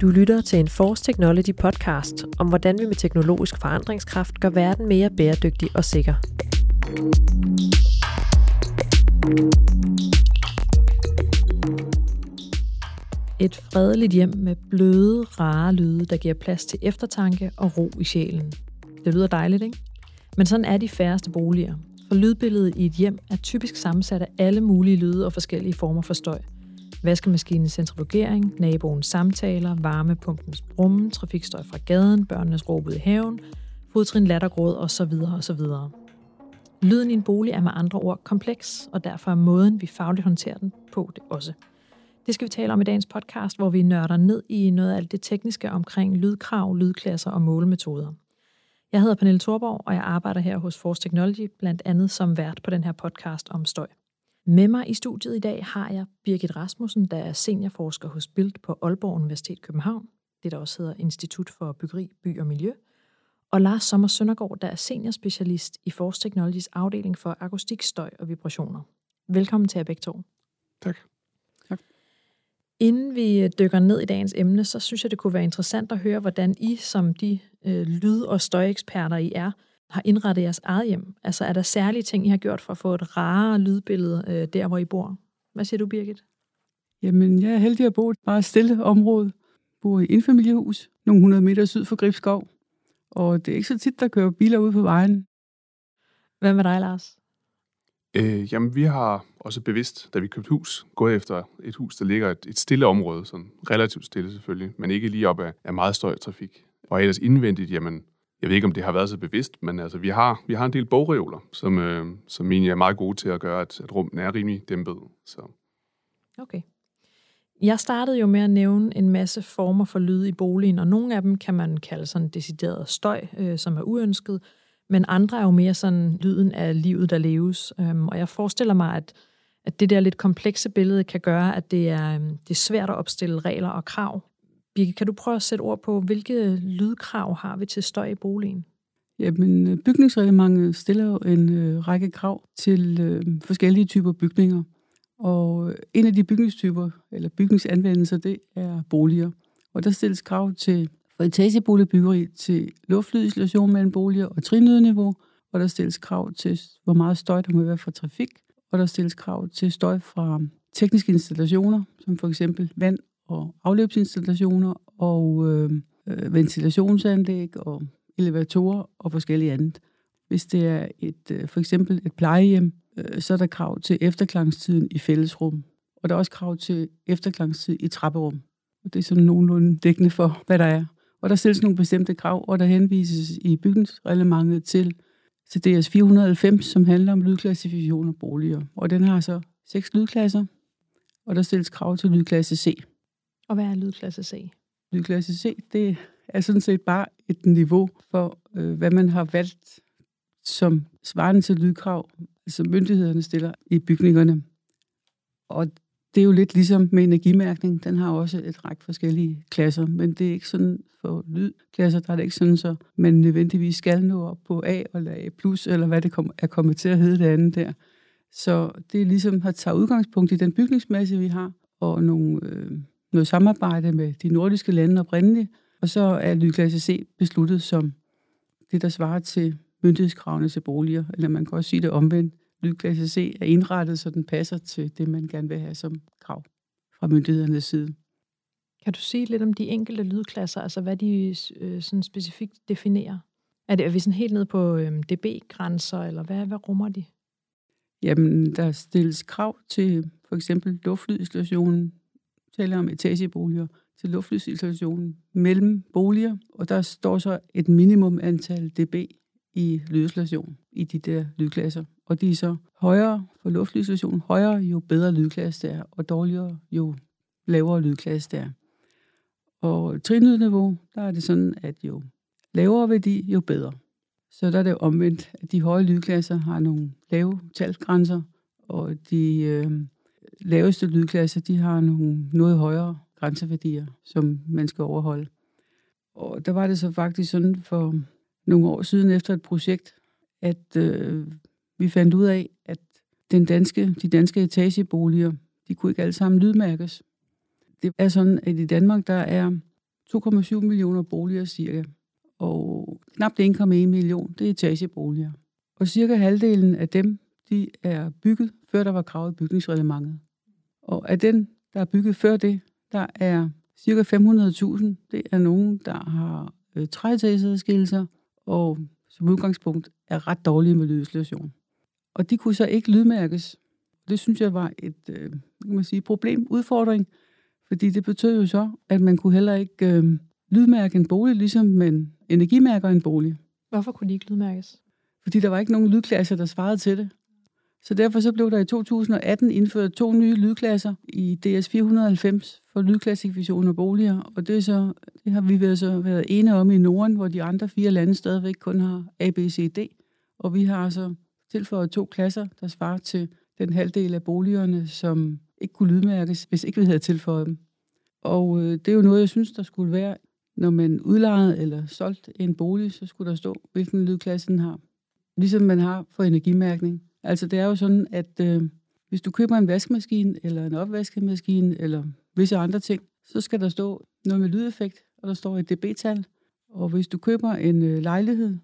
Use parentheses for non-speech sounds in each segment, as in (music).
Du lytter til en Force Technology podcast om, hvordan vi med teknologisk forandringskraft gør verden mere bæredygtig og sikker. Et fredeligt hjem med bløde, rare lyde, der giver plads til eftertanke og ro i sjælen. Det lyder dejligt, ikke? Men sådan er de færreste boliger. For lydbilledet i et hjem er typisk sammensat af alle mulige lyde og forskellige former for støj. Vaskemaskinens centrifugering, naboens samtaler, varmepumpens brummen, trafikstøj fra gaden, børnenes råb ud i haven, fodtrin lattergråd osv. osv. Lyden i en bolig er med andre ord kompleks, og derfor er måden, vi fagligt håndterer den på, det også. Det skal vi tale om i dagens podcast, hvor vi nørder ned i noget af alt det tekniske omkring lydkrav, lydklasser og målemetoder. Jeg hedder Pernille Thorborg, og jeg arbejder her hos Force Technology, blandt andet som vært på den her podcast om støj. Med mig i studiet i dag har jeg Birgit Rasmussen, der er seniorforsker hos BILD på Aalborg Universitet København, det der også hedder Institut for Byggeri, By og Miljø, og Lars Sommer Søndergaard, der er seniorspecialist i Force Technologies afdeling for akustik, støj og vibrationer. Velkommen til jer begge to. Tak. Inden vi dykker ned i dagens emne, så synes jeg, det kunne være interessant at høre, hvordan I som de øh, lyd- og støjeksperter, I er, har indrettet jeres eget hjem. Altså er der særlige ting, I har gjort for at få et rarere lydbillede øh, der, hvor I bor? Hvad siger du, Birgit? Jamen, jeg er heldig at bo i et meget stille område. Jeg bor i en familiehus, nogle hundrede meter syd for Gribskov. Og det er ikke så tit, der kører biler ud på vejen. Hvad med dig, Lars? Øh, jamen, vi har også bevidst, da vi købte hus, gået efter et hus, der ligger et, et stille område, sådan relativt stille selvfølgelig, men ikke lige op af, af meget støj trafik. Og ellers indvendigt, jamen, jeg ved ikke, om det har været så bevidst, men altså, vi har, vi har en del bogreoler, som, øh, som egentlig er meget gode til at gøre, at, at rummet er rimelig dæmpet. Så. Okay. Jeg startede jo med at nævne en masse former for lyd i boligen, og nogle af dem kan man kalde sådan decideret støj, øh, som er uønsket, men andre er jo mere sådan lyden af livet, der leves. Øhm, og jeg forestiller mig, at, at det der lidt komplekse billede kan gøre, at det er, øhm, det er svært at opstille regler og krav. Birke, kan du prøve at sætte ord på, hvilke lydkrav har vi til støj i boligen? Jamen, øh, bygningsreglementet stiller jo en øh, række krav til øh, forskellige typer bygninger. Og øh, en af de bygningstyper, eller bygningsanvendelser, det er boliger. Og der stilles krav til for etageboligbyggeri til luftlydisolation mellem boliger og trinlydniveau, og der stilles krav til, hvor meget støj der må være fra trafik, og der stilles krav til støj fra tekniske installationer, som for eksempel vand- og afløbsinstallationer og øh, øh, ventilationsanlæg og elevatorer og forskellige andet. Hvis det er et, øh, for eksempel et plejehjem, øh, så er der krav til efterklangstiden i fællesrum, og der er også krav til efterklangstid i trapperum. Og det er sådan nogenlunde dækkende for, hvad der er. Og der stilles nogle bestemte krav, og der henvises i bygningsreglementet til, CDS 490, som handler om lydklassifikation af boliger. Og den har så seks lydklasser, og der stilles krav til lydklasse C. Og hvad er lydklasse C? Lydklasse C, det er sådan set bare et niveau for, øh, hvad man har valgt som svarende til lydkrav, som myndighederne stiller i bygningerne. Og det er jo lidt ligesom med energimærkning. Den har også et række forskellige klasser, men det er ikke sådan for lydklasser, der er det ikke sådan, så man nødvendigvis skal nå op på A eller A+, eller hvad det er kommet til at hedde det andet der. Så det er ligesom at tage udgangspunkt i den bygningsmasse, vi har, og nogle, øh, noget samarbejde med de nordiske lande oprindeligt, og så er lydklasse C besluttet som det, der svarer til myndighedskravene til boliger, eller man kan også sige det omvendt lydklasse C er indrettet, så den passer til det, man gerne vil have som krav fra myndighedernes side. Kan du sige lidt om de enkelte lydklasser, altså hvad de øh, sådan specifikt definerer? Er, det, er vi sådan helt ned på øh, dB-grænser, eller hvad, hvad rummer de? Jamen, der stilles krav til for eksempel luftlydinstallationen, taler om etageboliger, til luftlysinstallationen mellem boliger, og der står så et minimum antal dB i lydisolation i de der lydklasser og de er så højere for luftlysinstallationen, højere jo bedre lydklasse det er, og dårligere jo lavere lydklasse det er. Og trinlydniveau, der er det sådan, at jo lavere værdi, jo bedre. Så der er det omvendt, at de høje lydklasser har nogle lave talgrænser, og de øh, laveste lydklasser, de har nogle noget højere grænseværdier, som man skal overholde. Og der var det så faktisk sådan for nogle år siden efter et projekt, at øh, vi fandt ud af, at den danske, de danske etageboliger, de kunne ikke alle sammen lydmærkes. Det er sådan, at i Danmark, der er 2,7 millioner boliger cirka, og knap 1,1 million, det er etageboliger. Og cirka halvdelen af dem, de er bygget, før der var krav i bygningsreglementet. Og af den, der er bygget før det, der er cirka 500.000, det er nogen, der har øh, træetageadskillelser, og som udgangspunkt er ret dårlige med lydisolation. Og de kunne så ikke lydmærkes. Det synes jeg var et øh, kan man sige, problem, udfordring, fordi det betød jo så, at man kunne heller ikke øh, lydmærke en bolig, ligesom man energimærker en bolig. Hvorfor kunne de ikke lydmærkes? Fordi der var ikke nogen lydklasser, der svarede til det. Så derfor så blev der i 2018 indført to nye lydklasser i DS 490 for lydklassifikation af boliger, og det, er så, det har vi været, så været ene om i Norden, hvor de andre fire lande stadigvæk kun har A, B, C, D, og vi har altså tilføjet to klasser, der svarer til den halvdel af boligerne, som ikke kunne lydmærkes, hvis ikke vi havde tilføjet dem. Og øh, det er jo noget, jeg synes, der skulle være, når man udlejede eller solgte en bolig, så skulle der stå, hvilken lydklasse den har. Ligesom man har for energimærkning. Altså det er jo sådan, at øh, hvis du køber en vaskemaskine, eller en opvaskemaskine, eller visse andre ting, så skal der stå noget med lydeffekt, og der står et dB-tal. Og hvis du køber en øh, lejlighed,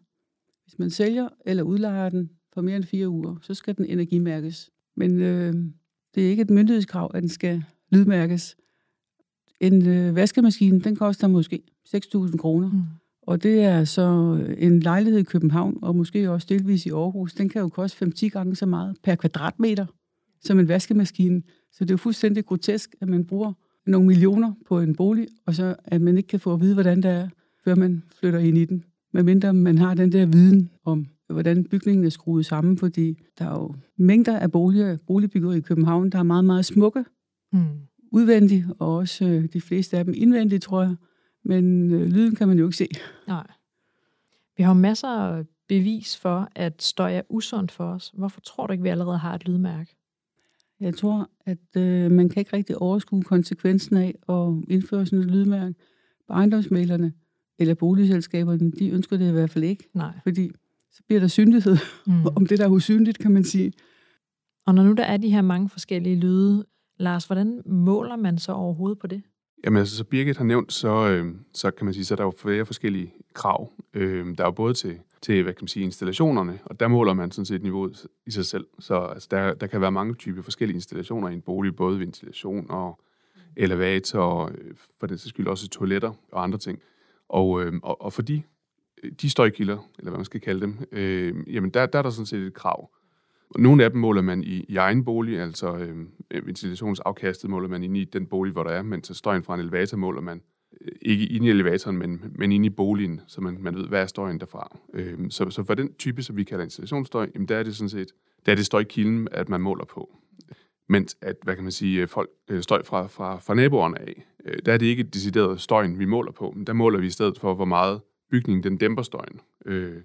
hvis man sælger eller udlejer den for mere end fire uger, så skal den energimærkes. Men øh, det er ikke et myndighedskrav, at den skal lydmærkes. En øh, vaskemaskine, den koster måske 6.000 kroner. Mm. Og det er så en lejlighed i København, og måske også delvis i Aarhus. Den kan jo koste 5-10 gange så meget per kvadratmeter som en vaskemaskine. Så det er jo fuldstændig grotesk, at man bruger nogle millioner på en bolig, og så at man ikke kan få at vide, hvordan det er, før man flytter ind i den. Medmindre man har den der viden om, hvordan bygningen er skruet sammen, fordi der er jo mængder af boliger, boligbyggere i København, der er meget, meget smukke, mm. udvendigt, og også øh, de fleste af dem indvendigt, tror jeg. Men øh, lyden kan man jo ikke se. Nej. Vi har masser af bevis for, at støj er usundt for os. Hvorfor tror du ikke, vi allerede har et lydmærke? Jeg tror, at øh, man kan ikke rigtig overskue konsekvensen af at indføre sådan et lydmærke. Ejendomsmalerne eller boligselskaberne, de ønsker det i hvert fald ikke. Nej. Fordi så bliver der synlighed mm. (laughs) om det, der er usynligt, kan man sige. Og når nu der er de her mange forskellige lyde, Lars, hvordan måler man så overhovedet på det? Jamen altså, så Birgit har nævnt, så, øh, så kan man sige, så der er jo flere forskellige krav. Øh, der er jo både til, til, hvad kan man sige, installationerne, og der måler man sådan set niveauet i sig selv. Så altså, der, der kan være mange typer forskellige installationer i en bolig, både ventilation og elevator, øh, for den sags skyld også toiletter og andre ting. Og, øh, og, og for de, de støjkilder, eller hvad man skal kalde dem, øh, jamen der, der er der sådan set et krav. Nogle af dem måler man i, i egen bolig, altså øhm, øh, ventilationsafkastet måler man inde i den bolig, hvor der er, mens støjen fra en elevator måler man øh, ikke inde i elevatoren, men, men inde i boligen, så man, man ved, hvad er støjen derfra. Øh, så, så for den type, som vi kalder installationsstøj, jamen der er det sådan set, der er det støjkilden, at man måler på. Mens at, hvad kan man sige, øh, folk, øh, støj fra, fra, fra naboerne af, der er det ikke decideret støjen, vi måler på, men der måler vi i stedet for, hvor meget bygningen den dæmper støjen. Øh,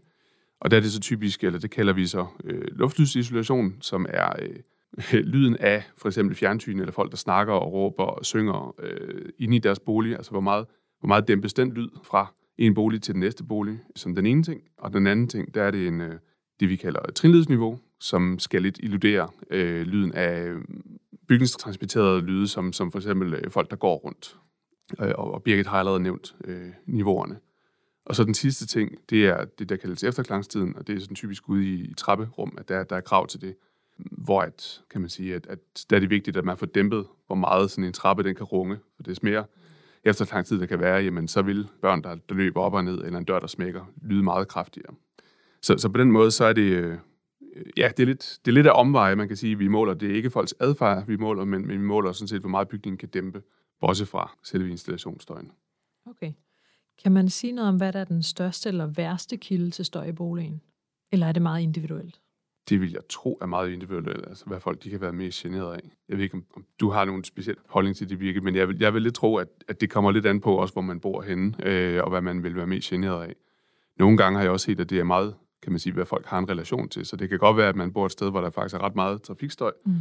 og der er det så typisk, eller det kalder vi så øh, luftlydsisolation, som er øh, (laughs) lyden af for eksempel fjernsyn, eller folk, der snakker og råber og synger øh, inde i deres bolig. Altså hvor meget, hvor meget dæmpes den lyd fra en bolig til den næste bolig, som den ene ting. Og den anden ting, der er det en, øh, det, vi kalder trinlydsniveau, som skal lidt illudere øh, lyden af øh, bygningstransmitterede lyde, som, som for eksempel øh, folk, der går rundt. Øh, og, og Birgit har allerede nævnt øh, niveauerne. Og så den sidste ting, det er det, der kaldes efterklangstiden, og det er sådan typisk ude i, i trapperum, at der, der er krav til det. Hvor at, kan man sige, at, at der er det vigtigt, at man får dæmpet, hvor meget sådan en trappe den kan runge. For det er mere efterklangstid, der kan være, jamen så vil børn, der, der løber op og ned, eller en dør, der smækker, lyde meget kraftigere. Så, så på den måde, så er det, øh, ja, det er, lidt, det er lidt af omveje, man kan sige, vi måler. Det er ikke folks adfærd, vi måler, men, men vi måler sådan set, hvor meget bygningen kan dæmpe, også fra selve installationsstøjen. Okay. Kan man sige noget om, hvad der er den største eller værste kilde til støj i boligen? Eller er det meget individuelt? Det vil jeg tro er meget individuelt, altså hvad folk de kan være mest generet af. Jeg ved ikke, om du har nogen speciel holdning til det virke, men jeg vil, jeg vil lidt tro, at, at det kommer lidt an på også, hvor man bor henne, øh, og hvad man vil være mest generet af. Nogle gange har jeg også set, at det er meget, kan man sige, hvad folk har en relation til. Så det kan godt være, at man bor et sted, hvor der faktisk er ret meget trafikstøj, mm.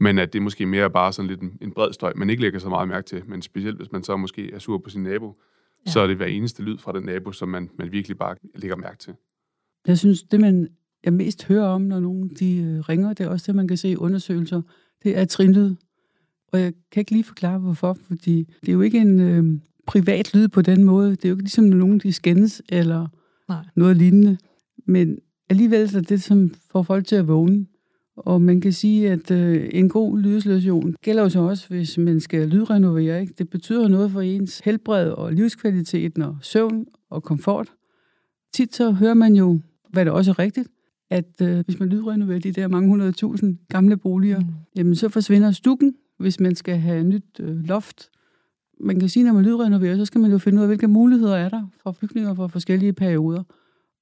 men at det måske mere bare sådan lidt en, en bred støj, man ikke lægger så meget mærke til. Men specielt, hvis man så måske er sur på sin nabo, ja. så er det hver eneste lyd fra den nabo, som man, man virkelig bare lægger mærke til. Jeg synes, det man jeg mest hører om, når nogen de øh, ringer, det er også det, man kan se i undersøgelser, det er trinlyd. Og Og jeg kan ikke lige forklare, hvorfor, fordi det er jo ikke en øh, privat lyd på den måde. Det er jo ikke ligesom, når nogen de skændes eller Nej. noget lignende. Men alligevel så er det, som får folk til at vågne. Og man kan sige, at øh, en god lydisolation gælder jo så også, hvis man skal lydrenovere. Ikke? Det betyder noget for ens helbred og livskvalitet og søvn og komfort. Tit så hører man jo, hvad der også er rigtigt, at øh, hvis man lydrenoverer de der mange hundrede tusind gamle boliger, mm. jamen så forsvinder stukken, hvis man skal have nyt øh, loft. Man kan sige, når man lydrenoverer, så skal man jo finde ud af, hvilke muligheder er der for bygninger for forskellige perioder.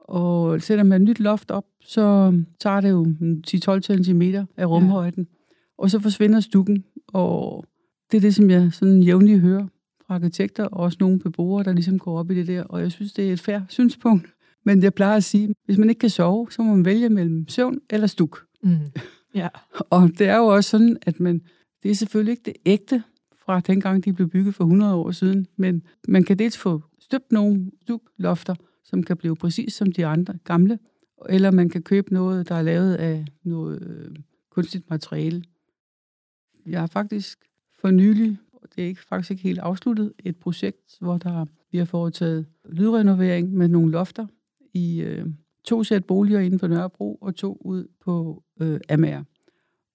Og sætter man nyt loft op, så tager det jo 10-12 cm af rumhøjden, ja. og så forsvinder stukken. Og det er det, som jeg sådan jævnligt hører fra arkitekter, og også nogle beboere, der ligesom går op i det der. Og jeg synes, det er et færre synspunkt. Men jeg plejer at sige, hvis man ikke kan sove, så må man vælge mellem søvn eller stuk. Mm. (laughs) Ja. og det er jo også sådan, at man, det er selvfølgelig ikke det ægte fra dengang, de blev bygget for 100 år siden, men man kan dels få støbt nogle stuklofter, som kan blive præcis som de andre gamle, eller man kan købe noget, der er lavet af noget øh, kunstigt materiale. Jeg har faktisk for nylig, og det er ikke, faktisk ikke helt afsluttet, et projekt, hvor der vi har foretaget lydrenovering med nogle lofter i øh, to sæt boliger inden for Nørrebro og to ud på øh, Amager.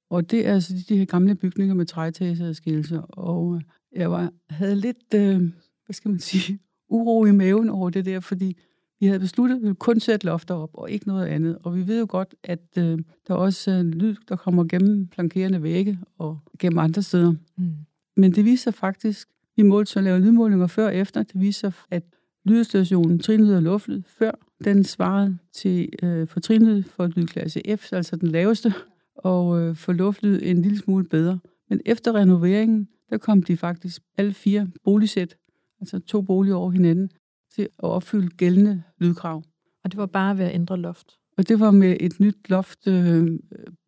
Og det er altså de, de her gamle bygninger med træetageadskillelser. Og øh, jeg var, havde lidt, øh, hvad skal man sige, uro i maven over det der, fordi vi havde besluttet, at vi ville kun sætte lofter op, og ikke noget andet. Og vi ved jo godt, at øh, der er også øh, lyd, der kommer gennem flankerende vægge og gennem andre steder. Mm. Men det viser faktisk, vi målte så lave lydmålinger før og efter, det viser, at lydstationen trinlyd og luftlyd før, den svarede til øh, for trinlyd for lydklasse F, altså den laveste, og øh, for luftlyd en lille smule bedre. Men efter renoveringen, der kom de faktisk alle fire boligsæt, altså to boliger over hinanden, til at opfylde gældende lydkrav. Og det var bare ved at ændre loft? Og det var med et nyt loft, øh,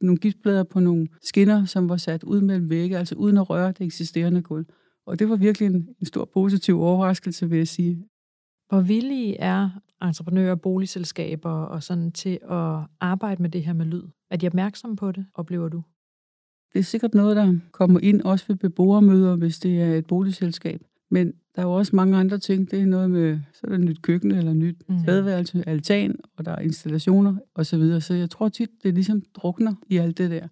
nogle giftblader på nogle skinner, som var sat ud mellem vægge, altså uden at røre det eksisterende gulv. Og det var virkelig en, en stor positiv overraskelse, vil jeg sige. Hvor villige er entreprenører, boligselskaber og sådan til at arbejde med det her med lyd? Er de opmærksomme på det, oplever du? Det er sikkert noget, der kommer ind også ved beboermøder, hvis det er et boligselskab. Men der er jo også mange andre ting. Det er noget med, så er der nyt køkken eller nyt mm. badeværelse, altan, og der er installationer osv. Så, videre. så jeg tror tit, det ligesom drukner i alt det der.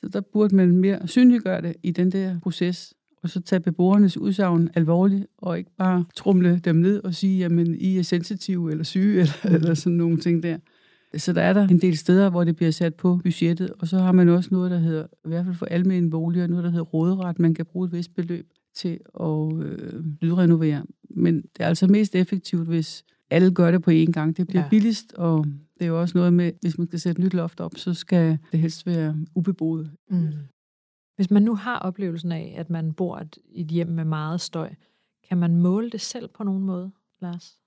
Så der burde man mere synliggøre det i den der proces, og så tage beboernes udsagn alvorligt, og ikke bare trumle dem ned og sige, jamen, I er sensitive eller syge, (laughs) eller, mm. eller sådan nogle ting der. Så der er der en del steder, hvor det bliver sat på budgettet, og så har man også noget, der hedder, i hvert fald for almindelige boliger, noget, der hedder råderet. Man kan bruge et vist beløb til at øh, lydrenovere. Men det er altså mest effektivt, hvis alle gør det på én gang. Det bliver ja. billigst, og det er jo også noget med, hvis man skal sætte et nyt loft op, så skal det helst være ubeboet. Mm. Hvis man nu har oplevelsen af, at man bor i et hjem med meget støj, kan man måle det selv på nogen måde, Lars?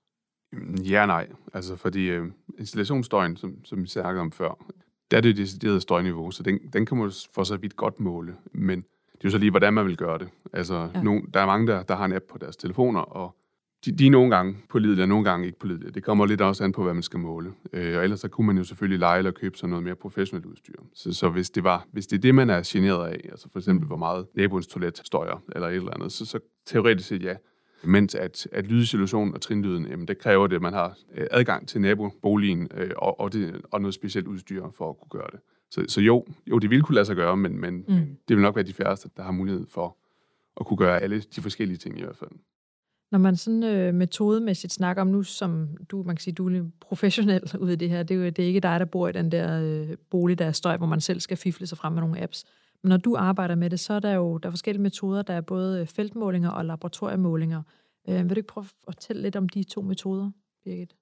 Ja nej. Altså fordi øh, installationsstøjen, som, som vi snakkede om før, der er det decideret støjniveau, så den, den kan man for så vidt godt måle. Men det er jo så lige, hvordan man vil gøre det. Altså, ja. nogen, der er mange, der, der har en app på deres telefoner, og de, de er nogle gange pålidelige, og nogle gange ikke pålidelige. Det kommer lidt også an på, hvad man skal måle. Øh, og ellers så kunne man jo selvfølgelig lege eller købe sådan noget mere professionelt udstyr. Så, så hvis, det var, hvis det er det, man er generet af, altså for eksempel, hvor meget naboens toilet støjer, eller et eller andet, så, så teoretisk set ja. Mens at, at lydsituationen og trinlyden, jamen det kræver det, at man har øh, adgang til naboboligen øh, og, og, det, og noget specielt udstyr for at kunne gøre det. Så, så jo, jo, det ville kunne lade sig gøre, men, men mm. det vil nok være de færreste, der har mulighed for at kunne gøre alle de forskellige ting i hvert fald. Når man sådan øh, metodemæssigt snakker om nu, som du, man kan sige, du er professionel (laughs) ud i det her, det er jo det er ikke dig, der bor i den der øh, bolig, der er støj, hvor man selv skal fifle sig frem med nogle apps. Men når du arbejder med det, så er der jo der er forskellige metoder. Der er både feltmålinger og laboratoriemålinger. Øh, vil du ikke prøve at fortælle lidt om de to metoder, Birgit?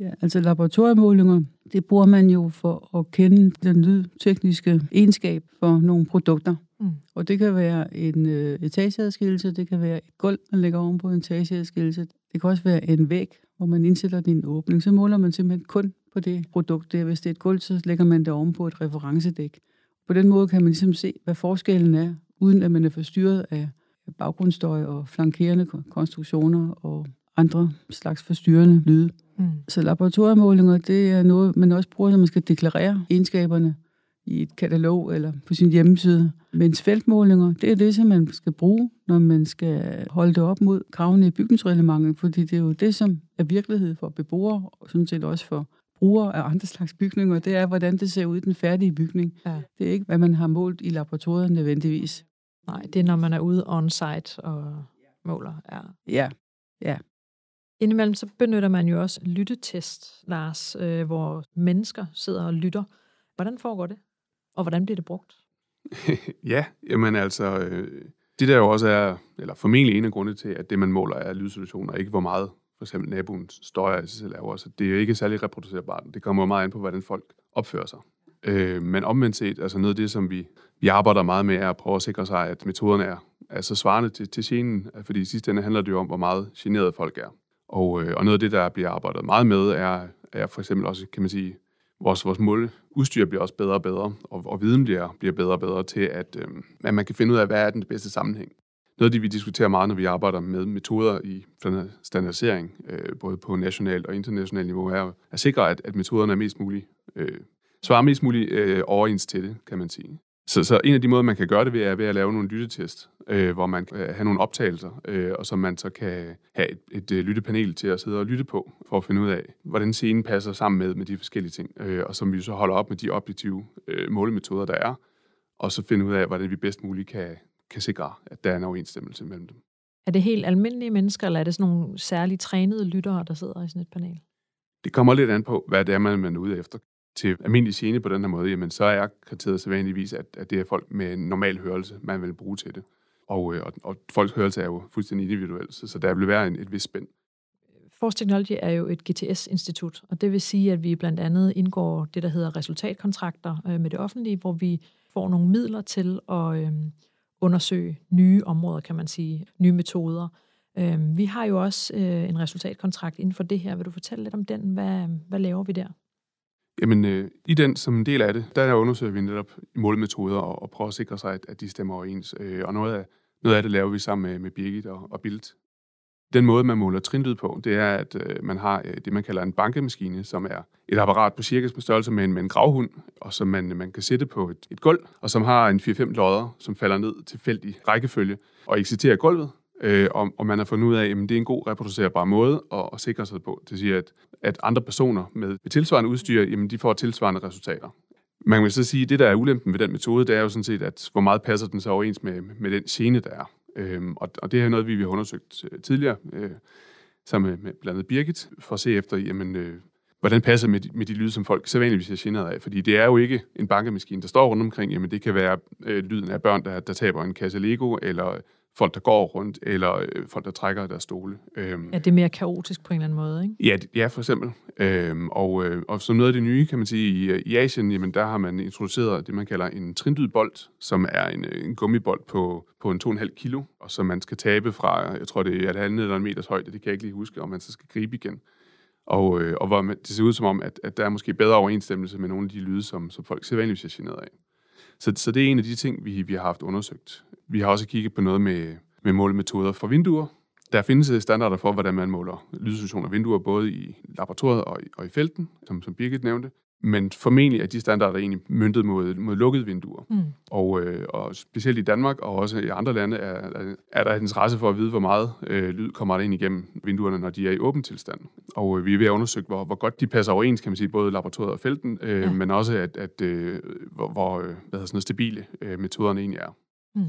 Ja, altså laboratoriemålinger, det bruger man jo for at kende den lydtekniske egenskab for nogle produkter. Mm. Og det kan være en øh, etageadskillelse, det kan være et gulv, man lægger oven på en etageadskillelse. Det kan også være en væg, hvor man indsætter din åbning. Så måler man simpelthen kun på det produkt der. Hvis det er et gulv, så lægger man det oven på et referencedæk. På den måde kan man ligesom se, hvad forskellen er, uden at man er forstyrret af baggrundsstøj og flankerende konstruktioner og andre slags forstyrrende lyde. Mm. Så laboratoriemålinger, det er noget, man også bruger, når man skal deklarere egenskaberne i et katalog eller på sin hjemmeside. Mens feltmålinger, det er det, som man skal bruge, når man skal holde det op mod kravene i bygningsreglementet, fordi det er jo det, som er virkelighed for beboere, og sådan set også for brugere af andre slags bygninger, det er, hvordan det ser ud i den færdige bygning. Ja. Det er ikke, hvad man har målt i laboratoriet nødvendigvis. Nej, det er, når man er ude on-site og måler. Ja. ja, ja. Indimellem så benytter man jo også lyttetest, Lars, øh, hvor mennesker sidder og lytter. Hvordan foregår det? Og hvordan bliver det brugt? (laughs) ja, jamen altså, øh, det der jo også er, eller formentlig en af grundene til, at det man måler er lydsituationer, ikke hvor meget for eksempel naboen støjer i sig selv. Så det er jo ikke særlig reproducerbart. Det kommer jo meget an på, hvordan folk opfører sig. Øh, men omvendt set, altså noget af det, som vi, vi arbejder meget med, er at prøve at sikre sig, at metoderne er, er så svarende til, til genen, fordi i sidste ende handler det jo om, hvor meget generede folk er. Og, øh, og noget af det, der bliver arbejdet meget med, er, er for eksempel også, kan man sige, vores, vores måleudstyr bliver også bedre og bedre, og, og viden bliver, bliver bedre og bedre til, at, øh, at man kan finde ud af, hvad er den bedste sammenhæng. Noget af det, vi diskuterer meget, når vi arbejder med metoder i standardisering, øh, både på nationalt og internationalt niveau, er at sikre, at, at metoderne er mest muligt, øh, svarer mest muligt øh, overens til det, kan man sige. Så, så en af de måder, man kan gøre det ved, er ved at lave nogle lyttetest, øh, hvor man kan have nogle optagelser, øh, og som man så kan have et, et, et lyttepanel til at sidde og lytte på, for at finde ud af, hvordan scenen passer sammen med, med de forskellige ting, øh, og som vi så holder op med de objektive øh, målemetoder, der er, og så finde ud af, hvordan vi bedst muligt kan, kan sikre, at der er en overensstemmelse mellem dem. Er det helt almindelige mennesker, eller er det sådan nogle særligt trænede lyttere, der sidder i sådan et panel? Det kommer lidt an på, hvad det er, man er ude efter. Til almindelig scene på den her måde, jamen så er kriteriet sædvanligvis, at, at det er folk med en normal hørelse, man vil bruge til det. Og, øh, og, og folks hørelse er jo fuldstændig individuel, så, så der vil være en, et vis spænd. Force Technology er jo et GTS-institut, og det vil sige, at vi blandt andet indgår det, der hedder resultatkontrakter øh, med det offentlige, hvor vi får nogle midler til at øh, undersøge nye områder, kan man sige, nye metoder. Øh, vi har jo også øh, en resultatkontrakt inden for det her. Vil du fortælle lidt om den? Hvad, hvad laver vi der? Jamen, øh, i den som en del af det, der undersøger vi netop målmetoder og, og prøver at sikre sig, at, at de stemmer overens. Øh, og noget af, noget af det laver vi sammen med, med Birgit og, og Bilt. Den måde, man måler trinlyd på, det er, at øh, man har øh, det, man kalder en bankemaskine, som er et apparat på cirka på størrelse med en, med en gravhund, og som man, man kan sætte på et, et gulv, og som har en 4-5 lodder, som falder ned tilfældig rækkefølge og exciterer gulvet, øh, og, og man har fundet ud af, at det er en god reproducerbar måde at, at sikre sig på. Det siger, at, at andre personer med, med tilsvarende udstyr, jamen, de får tilsvarende resultater. Man kan så sige, at det, der er ulempen ved den metode, det er jo sådan set, at hvor meget passer den så overens med, med den scene, der er. Øhm, og, og det er noget, vi, vi har undersøgt øh, tidligere, øh, sammen med, med blandt andet Birgit, for at se efter, jamen, øh, hvordan passer med de, med de lyde, som folk sædvanligvis er generet af. Fordi det er jo ikke en bankemaskine, der står rundt omkring. Jamen, det kan være øh, lyden af børn, der, der taber en kasse Lego, eller folk, der går rundt, eller øh, folk, der trækker deres stole. Øhm, ja, det er mere kaotisk på en eller anden måde, ikke? Ja, ja for eksempel. Øhm, og, øh, og som noget af det nye, kan man sige, i, i Asien, jamen, der har man introduceret det, man kalder en trindydbold, som er en, en gummibold på, på en 2,5 kilo, og som man skal tabe fra, jeg tror, det er et halvandet eller en meters højde, det kan jeg ikke lige huske, og man så skal gribe igen. Og, øh, og hvor man, det ser ud som om, at, at der er måske bedre overensstemmelse med nogle af de lyde, som, som folk sædvanligvis er generet af. Så, så det er en af de ting, vi, vi har haft undersøgt. Vi har også kigget på noget med, med målemetoder for vinduer. Der findes standarder for, hvordan man måler lydsituationer af vinduer, både i laboratoriet og i, og i felten, som, som Birgit nævnte. Men formentlig er de standarder egentlig myndet mod, mod lukkede vinduer. Mm. Og, øh, og specielt i Danmark og også i andre lande er, er der en interesse for at vide, hvor meget øh, lyd kommer der ind igennem vinduerne, når de er i åben tilstand. Og øh, vi er ved at undersøge, hvor, hvor godt de passer overens, kan man sige, både laboratoriet og felten, øh, ja. men også, at, at øh, hvor, hvor øh, hvad sådan noget, stabile øh, metoderne egentlig er. Mm.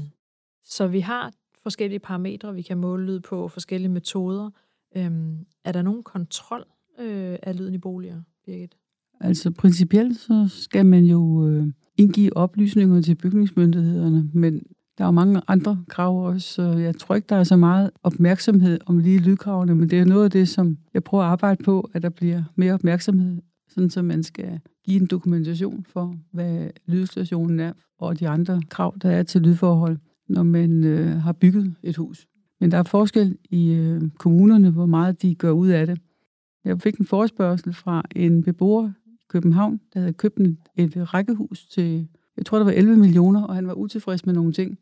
Så vi har forskellige parametre, vi kan måle lyd på, forskellige metoder. Øhm, er der nogen kontrol øh, af lyden i boliger, Birgit? Altså principielt så skal man jo øh, indgive oplysninger til bygningsmyndighederne, men der er jo mange andre krav også, så jeg tror ikke, der er så meget opmærksomhed om lige lydkravene, men det er noget af det, som jeg prøver at arbejde på, at der bliver mere opmærksomhed, sådan så man skal give en dokumentation for, hvad lydstationen er, og de andre krav, der er til lydforhold når man øh, har bygget et hus. Men der er forskel i øh, kommunerne, hvor meget de gør ud af det. Jeg fik en forespørgsel fra en beboer i København, der havde købt et rækkehus til, jeg tror, det var 11 millioner, og han var utilfreds med nogle ting.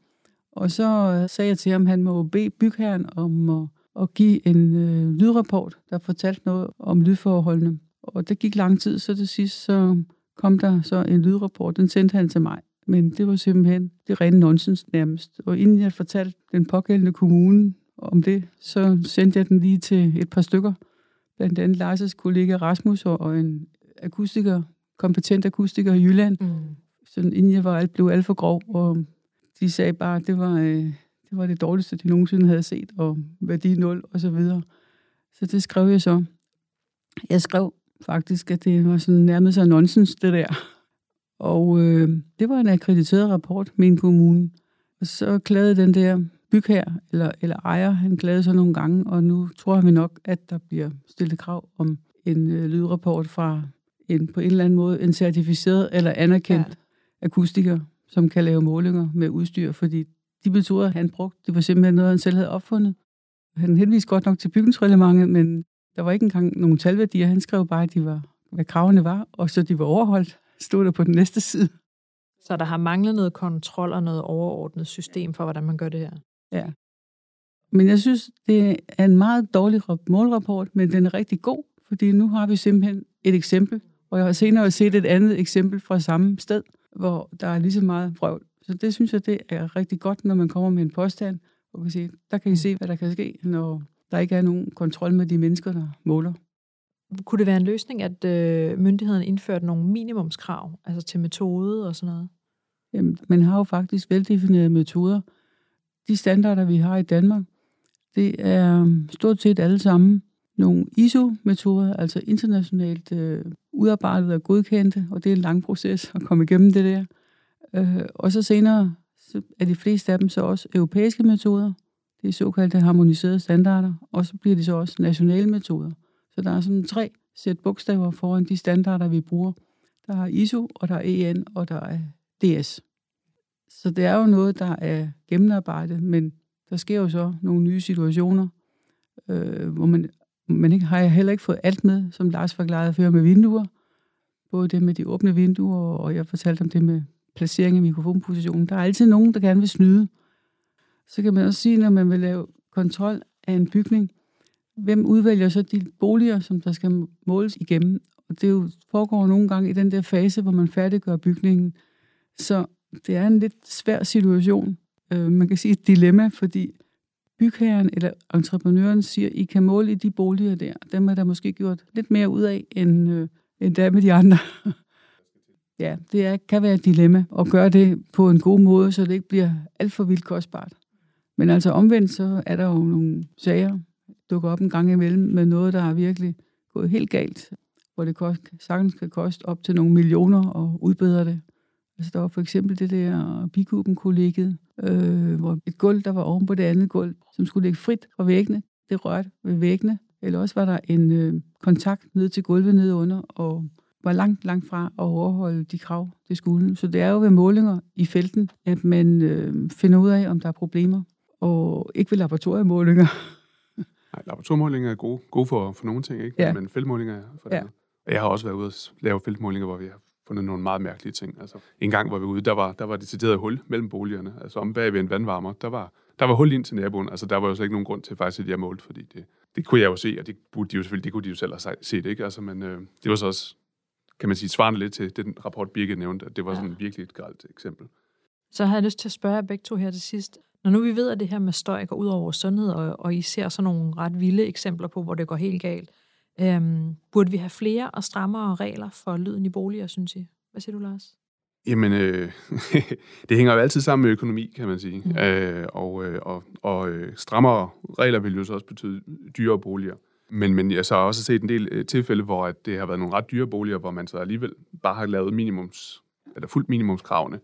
Og så øh, sagde jeg til ham, at han må bede bygherren om at, at give en øh, lydrapport, der fortalte noget om lydforholdene. Og det gik lang tid, så til sidst så kom der så en lydrapport, den sendte han til mig. Men det var simpelthen det rene nonsens nærmest. Og inden jeg fortalte den pågældende kommune om det, så sendte jeg den lige til et par stykker. Blandt andet Lars' kollega Rasmus og en akustiker, kompetent akustiker i Jylland. Mm. Sådan inden jeg var alt, blev alt for grov, og de sagde bare, at det var, øh, det var det dårligste, de nogensinde havde set, og værdi 0 og så videre. Så det skrev jeg så. Jeg skrev faktisk, at det var sådan nærmest så nonsens, det der. Og øh, det var en akkrediteret rapport med en kommune. Og så klagede den der bygherr, eller, eller ejer, han klagede så nogle gange, og nu tror vi nok, at der bliver stillet krav om en øh, lydrapport fra en, på en eller anden måde en certificeret eller anerkendt ja. akustiker, som kan lave målinger med udstyr, fordi de metoder, han brugte, det var simpelthen noget, han selv havde opfundet. Han henviste godt nok til bygningsreglementet, men der var ikke engang nogen talværdier. Han skrev bare, at de var, hvad kravene var, og så de var overholdt, stod der på den næste side. Så der har manglet noget kontrol og noget overordnet system for, hvordan man gør det her? Ja. Men jeg synes, det er en meget dårlig målrapport, men den er rigtig god, fordi nu har vi simpelthen et eksempel, og jeg har senere set et andet eksempel fra samme sted, hvor der er lige så meget vrøvl. Så det synes jeg, det er rigtig godt, når man kommer med en påstand, og kan sige, der kan I se, hvad der kan ske, når der ikke er nogen kontrol med de mennesker, der måler. Kunne det være en løsning, at øh, myndighederne indførte nogle minimumskrav, altså til metode og sådan noget? Jamen, man har jo faktisk veldefinerede metoder. De standarder, vi har i Danmark, det er stort set alle sammen nogle ISO-metoder, altså internationalt øh, udarbejdet og godkendte, og det er en lang proces at komme igennem det der. Øh, og så senere så er de fleste af dem så også europæiske metoder, det er såkaldte harmoniserede standarder, og så bliver det så også nationale metoder. Så der er sådan tre sæt bogstaver foran de standarder, vi bruger. Der er ISO, og der er EN, og der er DS. Så det er jo noget, der er gennemarbejdet, men der sker jo så nogle nye situationer, øh, hvor man, man ikke, har heller ikke fået alt med, som Lars forklarede før med vinduer. Både det med de åbne vinduer, og jeg fortalte om det med placering af mikrofonpositionen. Der er altid nogen, der gerne vil snyde. Så kan man også sige, når man vil lave kontrol af en bygning, hvem udvælger så de boliger, som der skal måles igennem? Og det jo foregår nogle gange i den der fase, hvor man færdiggør bygningen. Så det er en lidt svær situation. Øh, man kan sige et dilemma, fordi bygherren eller entreprenøren siger, I kan måle i de boliger der. Dem er der måske gjort lidt mere ud af, end, øh, end der med de andre. (laughs) ja, det er, kan være et dilemma at gøre det på en god måde, så det ikke bliver alt for vildt kostbart. Men altså omvendt, så er der jo nogle sager, dukker op en gang imellem med noget, der er virkelig gået helt galt, hvor det kost, sagtens kan koste op til nogle millioner at udbedre det. Altså der var for eksempel det der bikuben-kollegiet, øh, hvor et gulv, der var oven på det andet gulv, som skulle ligge frit fra væggene, det rørte ved væggene. Eller også var der en øh, kontakt ned til gulvet nede under, og var langt, langt fra at overholde de krav, det skulle. Så det er jo ved målinger i felten, at man øh, finder ud af, om der er problemer, og ikke ved laboratoriemålinger. Nej, laboratoriemålinger er gode, gode for, for nogle ting, ikke? Ja. men feltmålinger er for det ja. Jeg har også været ude og lave feltmålinger, hvor vi har fundet nogle meget mærkelige ting. Altså, en gang var vi ude, der var, der var det decideret hul mellem boligerne. Altså om bag ved en vandvarmer, der var, der var hul ind til naboen. Altså der var jo så ikke nogen grund til faktisk, at har målt, fordi det, det kunne jeg jo se, og det burde de jo selvfølgelig, det kunne de jo selv have set, ikke? Altså, men øh, det var så også, kan man sige, svarende lidt til den rapport, Birgit nævnte, at det var sådan ja. virkelig et gralt eksempel. Så har jeg lyst til at spørge jer begge to her til sidst. Når nu vi ved, at det her med støj går ud over vores sundhed, og, og I ser sådan nogle ret vilde eksempler på, hvor det går helt galt, øhm, burde vi have flere og strammere regler for lyden i boliger, synes I? Hvad siger du, Lars? Jamen, øh, (laughs) det hænger jo altid sammen med økonomi, kan man sige. Mm. Øh, og øh, og, og øh, strammere regler vil jo så også betyde dyrere boliger. Men, men jeg så har også set en del øh, tilfælde, hvor at det har været nogle ret dyre boliger, hvor man så alligevel bare har lavet minimums, eller fuldt minimumskravene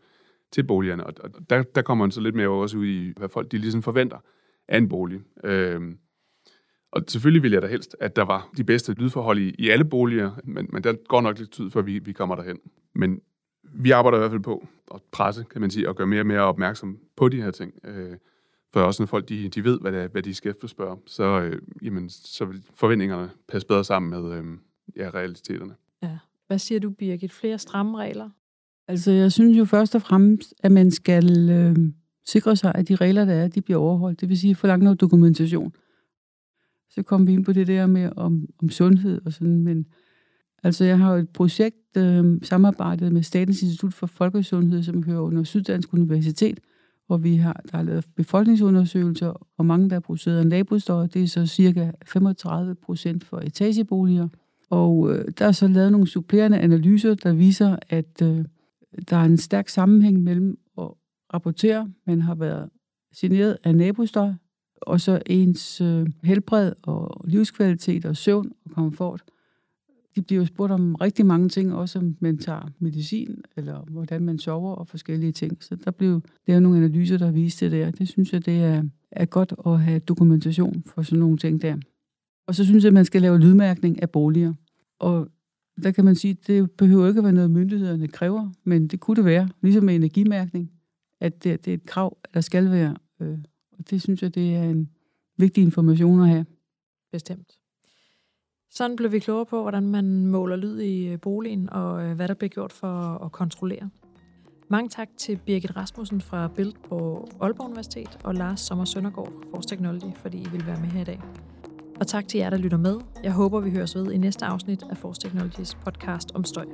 til boligerne. Og, der, der kommer man så lidt mere også ud i, hvad folk de ligesom forventer af en bolig. Øhm, og selvfølgelig vil jeg da helst, at der var de bedste lydforhold i, i alle boliger, men, men der går nok lidt tid, før vi, vi kommer derhen. Men vi arbejder i hvert fald på at presse, kan man sige, og gøre mere og mere opmærksom på de her ting. Øh, for også når folk de, de ved, hvad, det er, hvad de skal efterspørge, så, øh, jamen, så vil forventningerne passe bedre sammen med øh, ja, realiteterne. Ja. Hvad siger du, Birgit? Flere stramme regler? Altså, jeg synes jo først og fremmest, at man skal øh, sikre sig, at de regler, der er, de bliver overholdt. Det vil sige, forlange noget dokumentation. Så kom vi ind på det der med om, om sundhed og sådan, men Altså, jeg har jo et projekt øh, samarbejdet med Statens Institut for Folkesundhed, som hører under Syddansk Universitet, hvor vi har, der er lavet befolkningsundersøgelser, og mange, der er produceret nabostøj, det er så cirka 35 procent for etageboliger. Og øh, der er så lavet nogle supplerende analyser, der viser, at øh, der er en stærk sammenhæng mellem at rapportere, man har været generet af nabostøj, og så ens øh, helbred og livskvalitet og søvn og komfort. De bliver jo spurgt om rigtig mange ting, også om man tager medicin, eller hvordan man sover og forskellige ting. Så der blev lavet nogle analyser, der viste det der. Det synes jeg, det er, er godt at have dokumentation for sådan nogle ting der. Og så synes jeg, at man skal lave lydmærkning af boliger. Og der kan man sige, at det behøver ikke at være noget, myndighederne kræver, men det kunne det være, ligesom med energimærkning, at det, det er et krav, at der skal være. Øh, og det synes jeg, det er en vigtig information at have. Bestemt. Sådan blev vi klogere på, hvordan man måler lyd i øh, boligen, og øh, hvad der bliver gjort for at kontrollere. Mange tak til Birgit Rasmussen fra Bild på Aalborg Universitet og Lars Sommer Søndergaard fra Force Technology, fordi I vil være med her i dag. Og tak til jer, der lytter med. Jeg håber, vi høres ved i næste afsnit af Force Technologies podcast om støj.